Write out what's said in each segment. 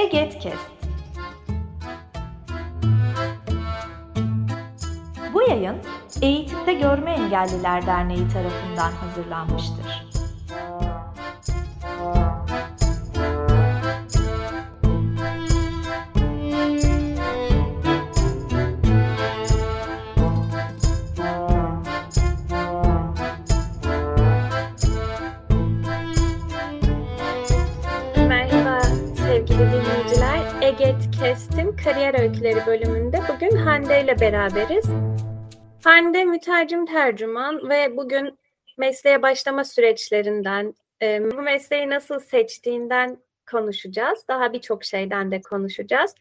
Egetkest. Bu yayın Eğitimde Görme Engelliler Derneği tarafından hazırlanmıştır. Eget Kest'in Kariyer Öyküleri bölümünde bugün Hande ile beraberiz. Hande mütercim tercüman ve bugün mesleğe başlama süreçlerinden, e, bu mesleği nasıl seçtiğinden konuşacağız. Daha birçok şeyden de konuşacağız.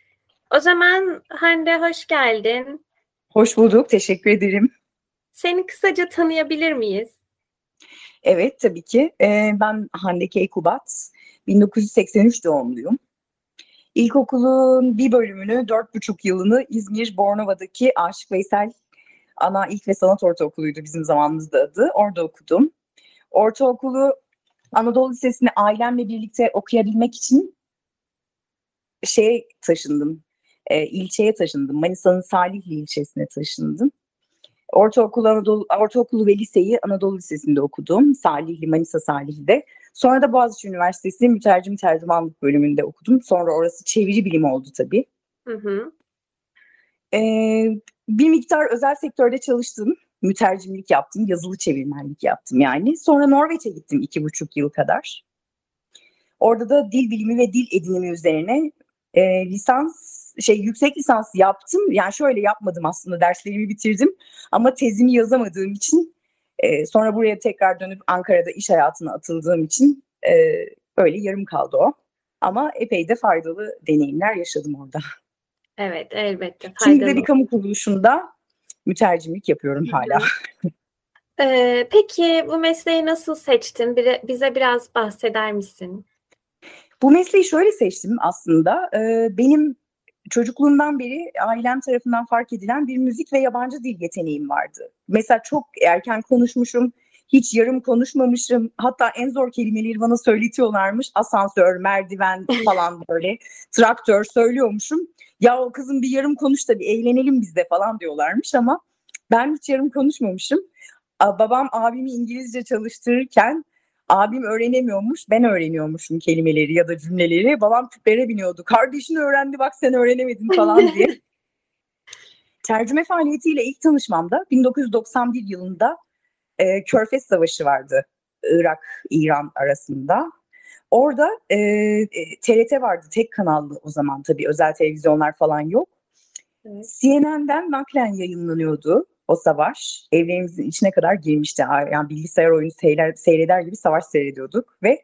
O zaman Hande hoş geldin. Hoş bulduk, teşekkür ederim. Seni kısaca tanıyabilir miyiz? Evet, tabii ki. Ee, ben Hande Keykubat, 1983 doğumluyum. İlkokulun bir bölümünü, dört buçuk yılını İzmir Bornova'daki Aşık Veysel Ana İlk ve Sanat Ortaokulu'ydu bizim zamanımızda adı. Orada okudum. Ortaokulu Anadolu Lisesi'ni ailemle birlikte okuyabilmek için şeye taşındım. E, ilçeye taşındım. Manisa'nın Salihli ilçesine taşındım. Ortaokul Anadolu, ortaokulu ve liseyi Anadolu Lisesi'nde okudum. Salihli, Manisa Salihli'de. Sonra da Boğaziçi Üniversitesi mütercim tercümanlık bölümünde okudum. Sonra orası çeviri bilimi oldu tabii. Hı hı. Ee, bir miktar özel sektörde çalıştım. Mütercimlik yaptım, yazılı çevirmenlik yaptım yani. Sonra Norveç'e gittim iki buçuk yıl kadar. Orada da dil bilimi ve dil edinimi üzerine e, lisans şey yüksek lisans yaptım. Yani şöyle yapmadım aslında derslerimi bitirdim ama tezimi yazamadığım için e, sonra buraya tekrar dönüp Ankara'da iş hayatına atıldığım için e, öyle yarım kaldı o. Ama epey de faydalı deneyimler yaşadım orada. Evet elbette Şimdi de faydalı. bir kamu kuruluşunda mütercimlik yapıyorum hala. Ee, peki bu mesleği nasıl seçtin? Bire- bize biraz bahseder misin? Bu mesleği şöyle seçtim aslında. Ee, benim çocukluğumdan beri ailem tarafından fark edilen bir müzik ve yabancı dil yeteneğim vardı. Mesela çok erken konuşmuşum, hiç yarım konuşmamışım. Hatta en zor kelimeleri bana söyletiyorlarmış. Asansör, merdiven falan böyle, traktör söylüyormuşum. Ya o kızım bir yarım konuş da bir eğlenelim biz de falan diyorlarmış ama ben hiç yarım konuşmamışım. Babam abimi İngilizce çalıştırırken abim öğrenemiyormuş, ben öğreniyormuşum kelimeleri ya da cümleleri. Babam küplere biniyordu. Kardeşin öğrendi bak sen öğrenemedin falan diye. Tercüme faaliyetiyle ilk tanışmamda 1991 yılında e, Körfez Savaşı vardı Irak-İran arasında. Orada e, e, TRT vardı tek kanallı o zaman tabii özel televizyonlar falan yok. Evet. CNN'den naklen yayınlanıyordu o savaş. Evlerimizin içine kadar girmişti. Yani bilgisayar oyunu seyrer, seyreder gibi savaş seyrediyorduk ve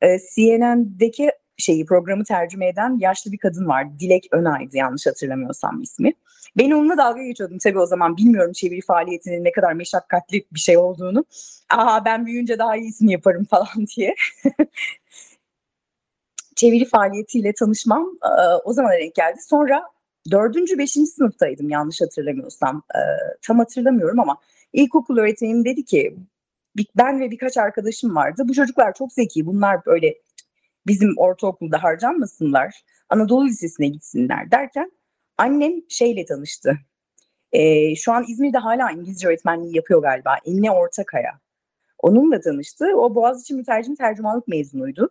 e, CNN'deki şeyi programı tercüme eden yaşlı bir kadın vardı. Dilek Önay'dı yanlış hatırlamıyorsam ismi. Ben onunla dalga geçiyordum tabii o zaman bilmiyorum çeviri faaliyetinin ne kadar meşakkatli bir şey olduğunu. Aa ben büyüyünce daha iyisini yaparım falan diye. çeviri faaliyetiyle tanışmam e, o zaman denk geldi. Sonra dördüncü, beşinci sınıftaydım yanlış hatırlamıyorsam. E, tam hatırlamıyorum ama ilkokul öğretmenim dedi ki ben ve birkaç arkadaşım vardı. Bu çocuklar çok zeki. Bunlar böyle bizim ortaokulda harcanmasınlar. Anadolu Lisesi'ne gitsinler derken annem şeyle tanıştı. E, şu an İzmir'de hala İngilizce öğretmenliği yapıyor galiba. Emine Ortakaya. Onunla tanıştı. O Boğaziçi Mütercim Tercümanlık mezunuydu.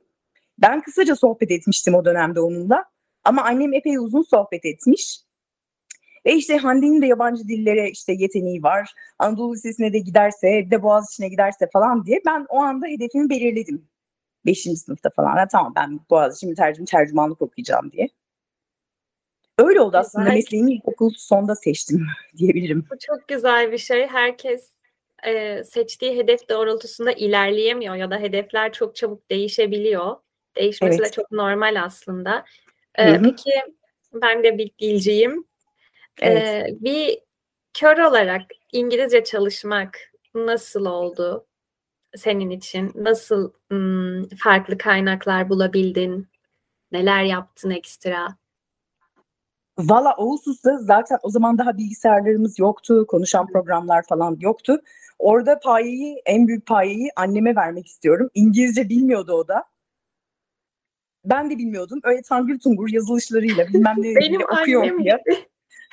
Ben kısaca sohbet etmiştim o dönemde onunla. Ama annem epey uzun sohbet etmiş. Ve işte Hande'nin de yabancı dillere işte yeteneği var. Anadolu Lisesi'ne de giderse, de Boğaziçi'ne giderse falan diye ben o anda hedefimi belirledim. Beşinci sınıfta falan. Ha, tamam ben Boğaziçi mütercim tercümanlık okuyacağım diye. Öyle oldu aslında. Güzel. Mesleğimi ilkokul sonda seçtim diyebilirim. Bu çok güzel bir şey. Herkes e, seçtiği hedef doğrultusunda ilerleyemiyor ya da hedefler çok çabuk değişebiliyor. Değişmesi de Evet. çok normal aslında. E, hı. peki ben de bir dilciyim. Evet. E, bir kör olarak İngilizce çalışmak nasıl oldu senin için? Nasıl hmm, farklı kaynaklar bulabildin? Neler yaptın ekstra? Valla Ağustos'ta zaten o zaman daha bilgisayarlarımız yoktu. Konuşan programlar falan yoktu. Orada payeyi, en büyük payeyi anneme vermek istiyorum. İngilizce bilmiyordu o da. Ben de bilmiyordum. Öyle tangır tungur yazılışlarıyla bilmem ne Benim okuyor okuyor.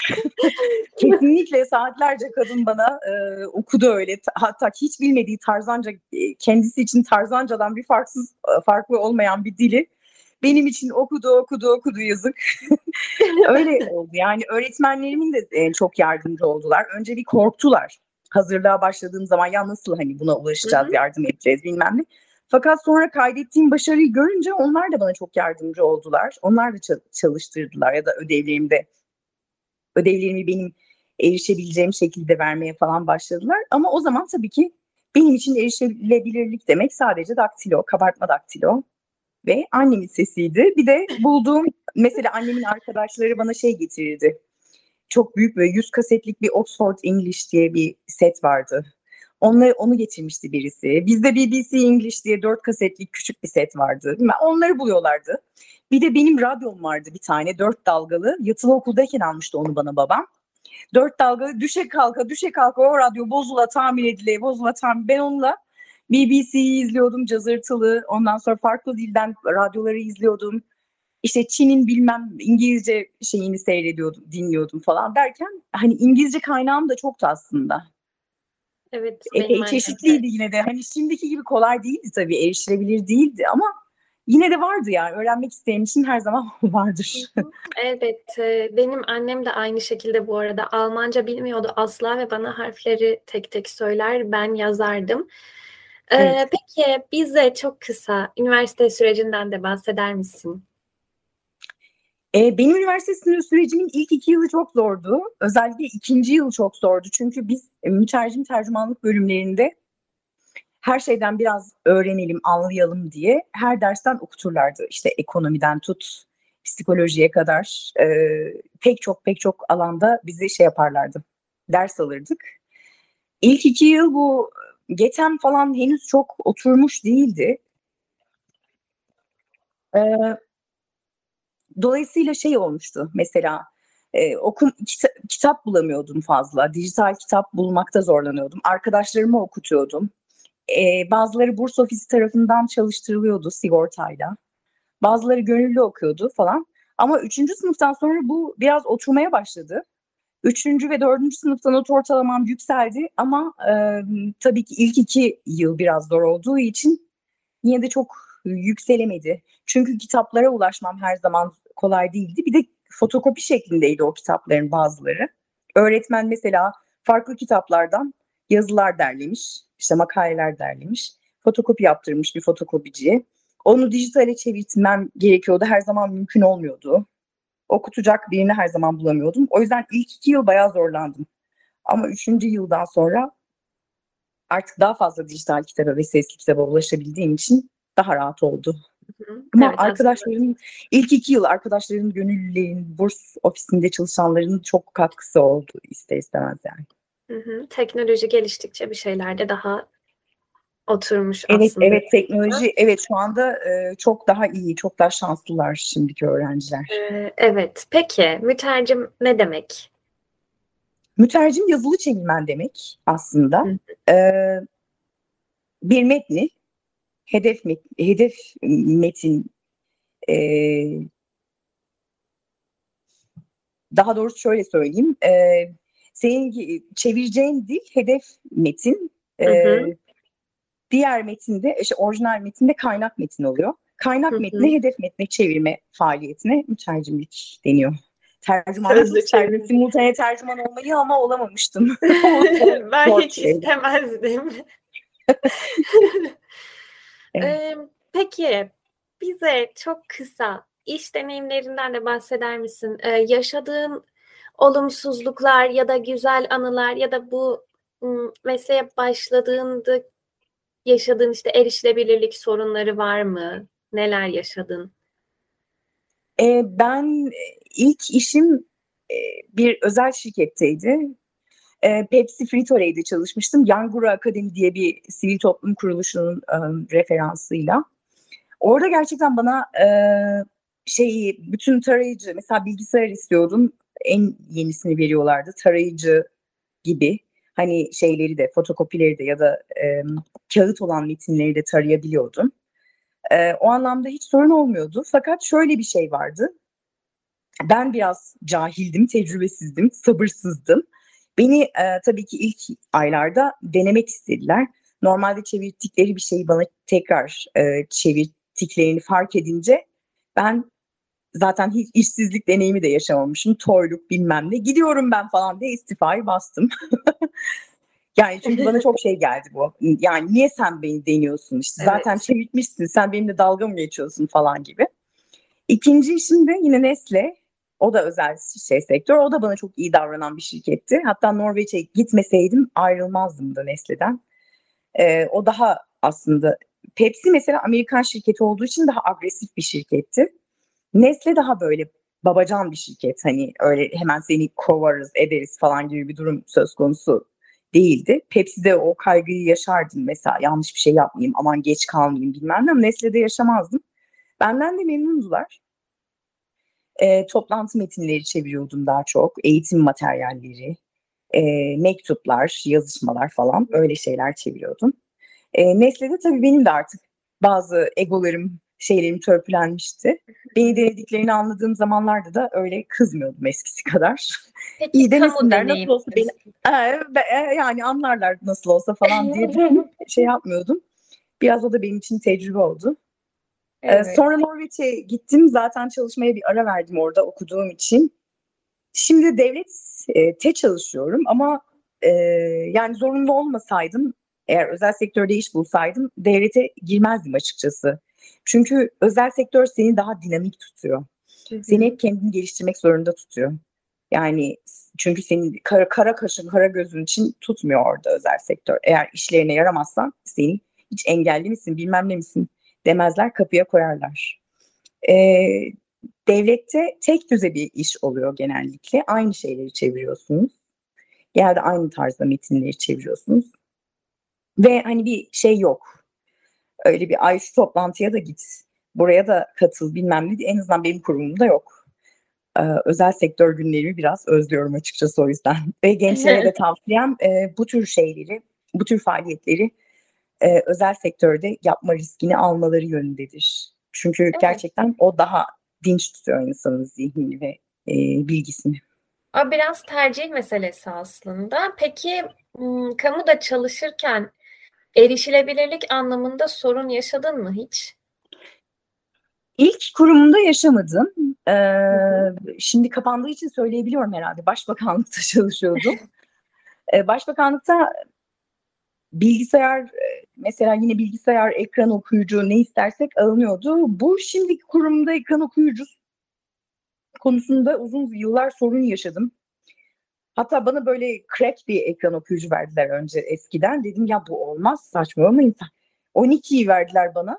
Kesinlikle saatlerce kadın bana e, okudu öyle. Ta- Hatta hiç bilmediği Tarzanca, e, kendisi için Tarzancadan bir farksız, e, farklı olmayan bir dili benim için okudu, okudu, okudu yazık. öyle oldu. Yani öğretmenlerimin de e, çok yardımcı oldular. Önce bir korktular. Hazırlığa başladığım zaman ya nasıl hani buna ulaşacağız, yardım edeceğiz bilmem ne. Fakat sonra kaydettiğim başarıyı görünce onlar da bana çok yardımcı oldular. Onlar da ça- çalıştırdılar ya da ödevlerimde ödevlerimi benim erişebileceğim şekilde vermeye falan başladılar. Ama o zaman tabii ki benim için erişilebilirlik demek sadece daktilo, kabartma daktilo ve annemin sesiydi. Bir de bulduğum mesela annemin arkadaşları bana şey getirirdi. Çok büyük böyle 100 kasetlik bir Oxford English diye bir set vardı. Onları, onu getirmişti birisi. Bizde BBC English diye 4 kasetlik küçük bir set vardı. Onları buluyorlardı. Bir de benim radyom vardı bir tane dört dalgalı. Yatılı okuldayken almıştı onu bana babam. Dört dalgalı düşe kalka düşe kalka o radyo bozula tamir edile bozula tamir. Ben onunla BBC'yi izliyordum cazırtılı. Ondan sonra farklı dilden radyoları izliyordum. İşte Çin'in bilmem İngilizce şeyini seyrediyordum, dinliyordum falan derken hani İngilizce kaynağım da çoktu aslında. Evet. Epey annem de. çeşitliydi yine de. Hani şimdiki gibi kolay değildi tabii, erişilebilir değildi ama yine de vardı yani. Öğrenmek isteyen için her zaman vardır. Evet, e, benim annem de aynı şekilde bu arada Almanca bilmiyordu asla ve bana harfleri tek tek söyler, ben yazardım. E, Evet. Peki bize çok kısa üniversite sürecinden de bahseder misin? E, benim üniversite sürecimin ilk iki yılı çok zordu. Özellikle ikinci yıl çok zordu. Çünkü biz e, mütercim tercümanlık bölümlerinde her şeyden biraz öğrenelim, anlayalım diye her dersten okuturlardı. İşte ekonomiden tut, psikolojiye kadar e, pek çok pek çok alanda bizi şey yaparlardı. Ders alırdık. İlk iki yıl bu GETEM falan henüz çok oturmuş değildi. E, dolayısıyla şey olmuştu mesela e, okum kita- kitap bulamıyordum fazla. Dijital kitap bulmakta zorlanıyordum. Arkadaşlarıma okutuyordum. E, bazıları burs ofisi tarafından çalıştırılıyordu sigortayla. Bazıları gönüllü okuyordu falan. Ama üçüncü sınıftan sonra bu biraz oturmaya başladı. Üçüncü ve dördüncü sınıfta not ortalamam yükseldi ama e, tabii ki ilk iki yıl biraz zor olduğu için yine de çok yükselemedi. Çünkü kitaplara ulaşmam her zaman kolay değildi. Bir de fotokopi şeklindeydi o kitapların bazıları. Öğretmen mesela farklı kitaplardan yazılar derlemiş, işte makaleler derlemiş, fotokopi yaptırmış bir fotokopiciye. Onu dijitale çevirtmem gerekiyordu. Her zaman mümkün olmuyordu. Okutacak birini her zaman bulamıyordum. O yüzden ilk iki yıl bayağı zorlandım. Ama üçüncü yıldan sonra artık daha fazla dijital kitaba ve sesli kitaba ulaşabildiğim için daha rahat oldu. Hı, Ama evet, arkadaşlarım ilk iki yıl arkadaşlarım, gönüllülerin, burs ofisinde çalışanların çok katkısı oldu ister istemez yani. Hı hı. Teknoloji geliştikçe bir şeylerde daha oturmuş Evet, aslında. evet teknoloji, evet şu anda e, çok daha iyi, çok daha şanslılar şimdiki öğrenciler. Ee, Evet. Peki mütercim ne demek? Mütercim yazılı çevirmen demek aslında. Hı. Ee, bir metni, hedef met, hedef metin, e, daha doğrusu şöyle söyleyeyim. E, senin çevireceğin dil hedef metin. E, Hı hı. diğer metinde, işte orijinal metinde kaynak metin oluyor. Kaynak Hı hı. metni hedef metne çevirme faaliyetine mütercimlik deniyor. Tercüman Sözlü çok isterdim. çevirme. Simultane tercüman olmayı ama olamamıştım. Ben hiç şey. istemezdim. Evet. Ee, Peki bize çok kısa iş deneyimlerinden de bahseder misin? Ee, yaşadığın olumsuzluklar ya da güzel anılar ya da bu mesleğe başladığında yaşadığın işte erişilebilirlik sorunları var mı? Neler yaşadın? E, ben ilk işim bir özel şirketteydi. E, Pepsi Fritolay'da çalışmıştım. Yanguru Akademi diye bir sivil toplum kuruluşunun e, referansıyla. Orada gerçekten bana e, şeyi bütün tarayıcı mesela bilgisayar istiyordum. En yenisini veriyorlardı. Tarayıcı gibi. Hani şeyleri de fotokopileri de ya da e, kağıt olan metinleri de tarayabiliyordum. E, o anlamda hiç sorun olmuyordu. Fakat şöyle bir şey vardı. Ben biraz cahildim, tecrübesizdim, sabırsızdım. Beni e, tabii ki ilk aylarda denemek istediler. Normalde çevirdikleri bir şeyi bana tekrar e, çevirdiklerini fark edince ben zaten hiç işsizlik deneyimi de yaşamamışım. Toyluk bilmem ne. Gidiyorum ben falan diye istifayı bastım. yani çünkü bana çok şey geldi bu. Yani niye sen beni deniyorsun işte zaten Evet. çevirtmişsin sen benimle dalga mı geçiyorsun falan gibi. İkinci işim de yine Nestle. O da özel şey sektör. O da bana çok iyi davranan bir şirketti. Hatta Norveç'e gitmeseydim ayrılmazdım da Nestle'den. Ee, o daha aslında Pepsi mesela Amerikan şirketi olduğu için daha agresif bir şirketti. Nestle daha böyle babacan bir şirket. Hani öyle hemen seni kovarız ederiz falan gibi bir durum söz konusu değildi. Pepsi'de o kaygıyı yaşardım mesela yanlış bir şey yapmayayım aman geç kalmayayım bilmem ne ama Nestle'de yaşamazdım. Benden de memnundular. E, toplantı metinleri çeviriyordum daha çok. Eğitim materyalleri, e, mektuplar, yazışmalar falan öyle şeyler çeviriyordum. E, Nestle'de tabii benim de artık bazı egolarım, şeylerim törpülenmişti. Beni denediklerini anladığım zamanlarda da öyle kızmıyordum eskisi kadar. Peki İyi kamu demesinler, nasıl olsa deneyiminiz? Ee, be- e, yani anlarlar nasıl olsa falan diye şey yapmıyordum. Biraz o da benim için tecrübe oldu. Ee, Evet. sonra Norveç'e gittim. Zaten çalışmaya bir ara verdim orada okuduğum için. Şimdi devlette çalışıyorum ama e, yani zorunlu olmasaydım eğer özel sektörde iş bulsaydım devlete girmezdim açıkçası. Çünkü özel sektör seni daha dinamik tutuyor. Hı hı. Seni hep kendini geliştirmek zorunda tutuyor. Yani çünkü senin kara, kara kaşın, kara gözün için tutmuyor orada özel sektör. Eğer işlerine yaramazsan seni hiç engelli misin, bilmem ne misin demezler, kapıya koyarlar. Ee, devlette tek düze bir iş oluyor genellikle. Aynı şeyleri çeviriyorsunuz. Genelde aynı tarzda metinleri çeviriyorsunuz. Ve hani bir şey yok. Öyle bir ay şu toplantıya da git, buraya da katıl bilmem ne. En azından benim kurumumda yok. Ee, özel sektör günlerimi biraz özlüyorum açıkçası o yüzden. Ve gençlere de tavsiyem e, bu tür şeyleri, bu tür faaliyetleri e, özel sektörde yapma riskini almaları yönündedir. Çünkü Evet. gerçekten o daha dinç tutuyor insanın zihnini ve e, bilgisini. O biraz tercih meselesi aslında. Peki kamuda çalışırken erişilebilirlik anlamında sorun yaşadın mı hiç? İlk kurumumda yaşamadım. Ee, hı. şimdi kapandığı için söyleyebiliyorum herhalde. Başbakanlıkta çalışıyordum. Başbakanlıkta bilgisayar e, mesela yine bilgisayar ekran okuyucu ne istersek alınıyordu. Bu şimdiki kurumda ekran okuyucu konusunda uzun yıllar sorun yaşadım. Hatta bana böyle crack bir ekran okuyucu verdiler önce eskiden. Dedim ya bu olmaz saçmalamayın. 12'yi verdiler bana.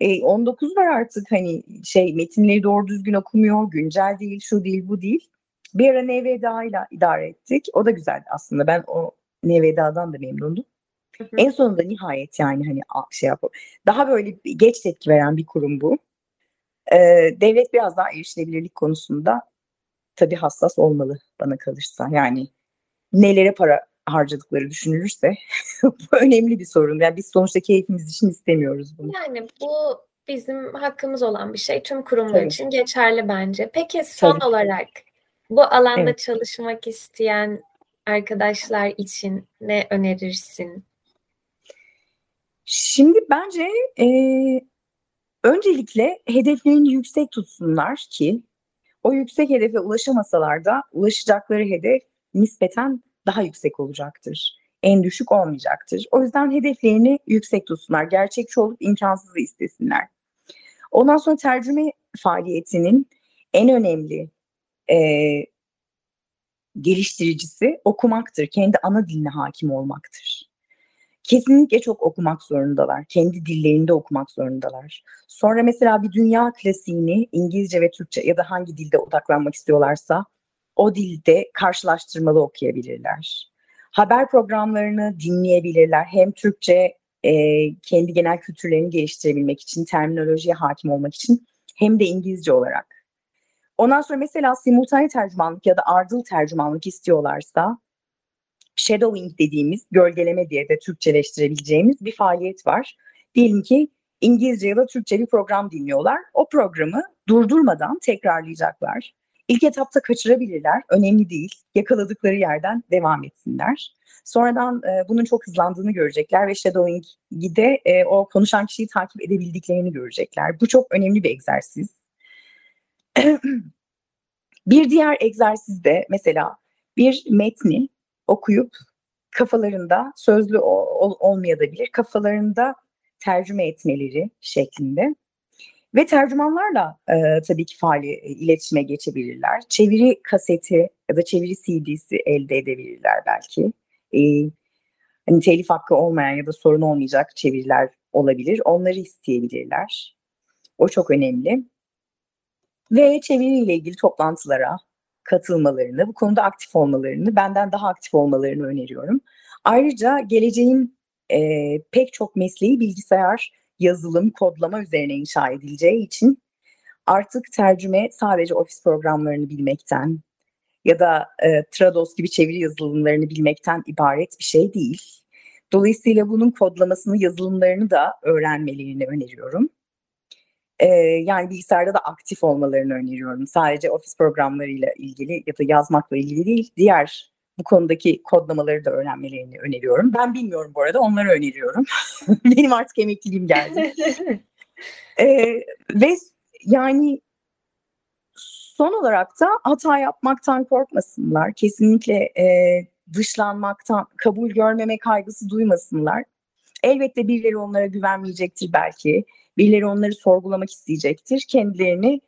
E, 19 var artık hani şey metinleri doğru düzgün okumuyor, güncel değil, şu değil, bu değil. Bir ara NVDA ile idare ettik. O da güzeldi aslında. Ben o NVDA'dan da memnundum. Hı hı. En sonunda nihayet yani hani şey yapıp daha böyle geç tepki veren bir kurum bu. Ee, devlet biraz daha erişilebilirlik konusunda tabii hassas olmalı bana kalırsa. Yani nelere para harcadıkları düşünülürse bu önemli bir sorun. Yani biz sonuçta keyfimiz için istemiyoruz bunu. Yani bu bizim hakkımız olan bir şey. Tüm kurumlar Tabii. için geçerli bence. Peki son Tabii. olarak bu alanda Evet. çalışmak isteyen arkadaşlar için ne önerirsin? Şimdi bence e, öncelikle hedeflerini yüksek tutsunlar ki o yüksek hedefe ulaşamasalar da ulaşacakları hedef nispeten daha yüksek olacaktır. En düşük olmayacaktır. O yüzden hedeflerini yüksek tutsunlar. Gerçekçi olup imkansızı istesinler. Ondan sonra tercüme faaliyetinin en önemli e, geliştiricisi okumaktır. Kendi ana diline hakim olmaktır. Kesinlikle çok okumak zorundalar. Kendi dillerinde okumak zorundalar. Sonra mesela bir dünya klasiğini İngilizce ve Türkçe ya da hangi dilde odaklanmak istiyorlarsa o dilde karşılaştırmalı okuyabilirler. Haber programlarını dinleyebilirler. Hem Türkçe e, kendi genel kültürlerini geliştirebilmek için, terminolojiye hakim olmak için hem de İngilizce olarak. Ondan sonra mesela simultane tercümanlık ya da ardıl tercümanlık istiyorlarsa shadowing dediğimiz gölgeleme diye de Türkçeleştirebileceğimiz bir faaliyet var. Diyelim ki İngilizce ya da Türkçe bir program dinliyorlar. O programı durdurmadan tekrarlayacaklar. İlk etapta kaçırabilirler. Önemli değil. Yakaladıkları yerden devam etsinler. Sonradan e, bunun çok hızlandığını görecekler ve shadowing'de e, o konuşan kişiyi takip edebildiklerini görecekler. Bu çok önemli bir egzersiz. bir diğer egzersizde mesela bir metni okuyup kafalarında sözlü ol, olmayabilir, kafalarında tercüme etmeleri şeklinde. Ve tercümanlarla e, tabii ki faali e, iletişime geçebilirler. Çeviri kaseti ya da çeviri CD'si elde edebilirler belki. E, hani telif hakkı olmayan ya da sorun olmayacak çeviriler olabilir. Onları isteyebilirler. O çok önemli. Ve çeviriyle ilgili toplantılara katılmalarını, bu konuda aktif olmalarını, benden daha aktif olmalarını öneriyorum. Ayrıca geleceğin e, pek çok mesleği bilgisayar, yazılım, kodlama üzerine inşa edileceği için artık tercüme sadece ofis programlarını bilmekten ya da e, Trados gibi çeviri yazılımlarını bilmekten ibaret bir şey değil. Dolayısıyla bunun kodlamasını, yazılımlarını da öğrenmelerini öneriyorum. Ee, yani bilgisayarda da aktif olmalarını öneriyorum. Sadece ofis programlarıyla ilgili ya da yazmakla ilgili değil, diğer bu konudaki kodlamaları da öğrenmelerini öneriyorum. Ben bilmiyorum bu arada, onları öneriyorum. Benim artık emekliliğim geldi. ee, ve yani son olarak da hata yapmaktan korkmasınlar. Kesinlikle e, dışlanmaktan, kabul görmeme kaygısı duymasınlar. Elbette birileri onlara güvenmeyecektir belki. Birileri onları sorgulamak isteyecektir. Kendilerini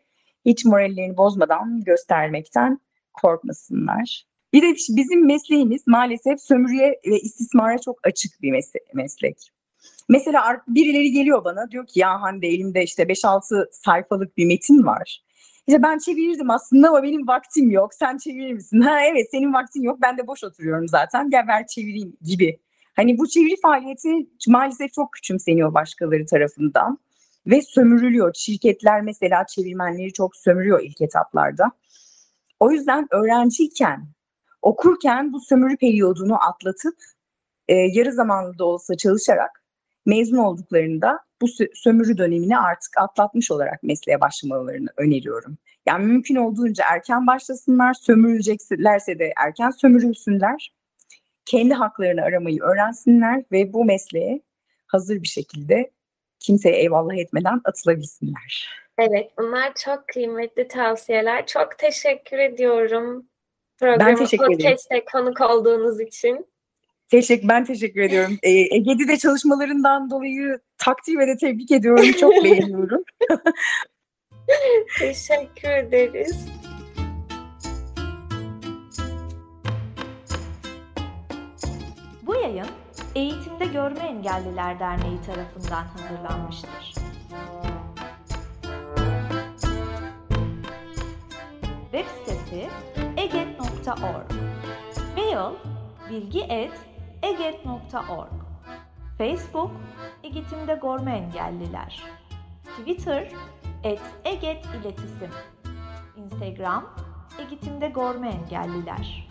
hiç morallerini bozmadan göstermekten korkmasınlar. Bir de bizim mesleğimiz maalesef sömürüye ve istismara çok açık bir meslek. Mesela birileri geliyor bana diyor ki ya Hande elimde işte 5-6 sayfalık bir metin var. İşte ben çevirirdim aslında ama benim vaktim yok. Sen çevirir misin? Ha evet senin vaktin yok. Ben de boş oturuyorum zaten. Gel ver çevireyim gibi. Hani bu çeviri faaliyeti maalesef çok küçümseniyor başkaları tarafından ve sömürülüyor. Şirketler mesela çevirmenleri çok sömürüyor ilk etaplarda. O yüzden öğrenciyken, okurken bu sömürü periyodunu atlatıp e, yarı zamanlı da olsa çalışarak mezun olduklarında bu sömürü dönemini artık atlatmış olarak mesleğe başlamalarını öneriyorum. Yani mümkün olduğunca erken başlasınlar, sömürüleceklerse de erken sömürülsünler. Kendi haklarını aramayı öğrensinler ve bu mesleğe hazır bir şekilde kimseye eyvallah etmeden atılabilsinler. Evet, bunlar çok kıymetli tavsiyeler. Çok teşekkür ediyorum. ben teşekkür ederim. Podcast'te konuk olduğunuz için. Teşekkür, ben teşekkür ediyorum. Ee, Ege'de çalışmalarından dolayı takdir ve de tebrik ediyorum. Çok beğeniyorum. teşekkür ederiz. Bu yayın Eğitimde Görme Engelliler Derneği tarafından hazırlanmıştır. Web sitesi eget.org Mail bilgi.eget.org Facebook Eğitimde Görme Engelliler. Twitter et Eget İletisim. Instagram Eğitimde Görme Engelliler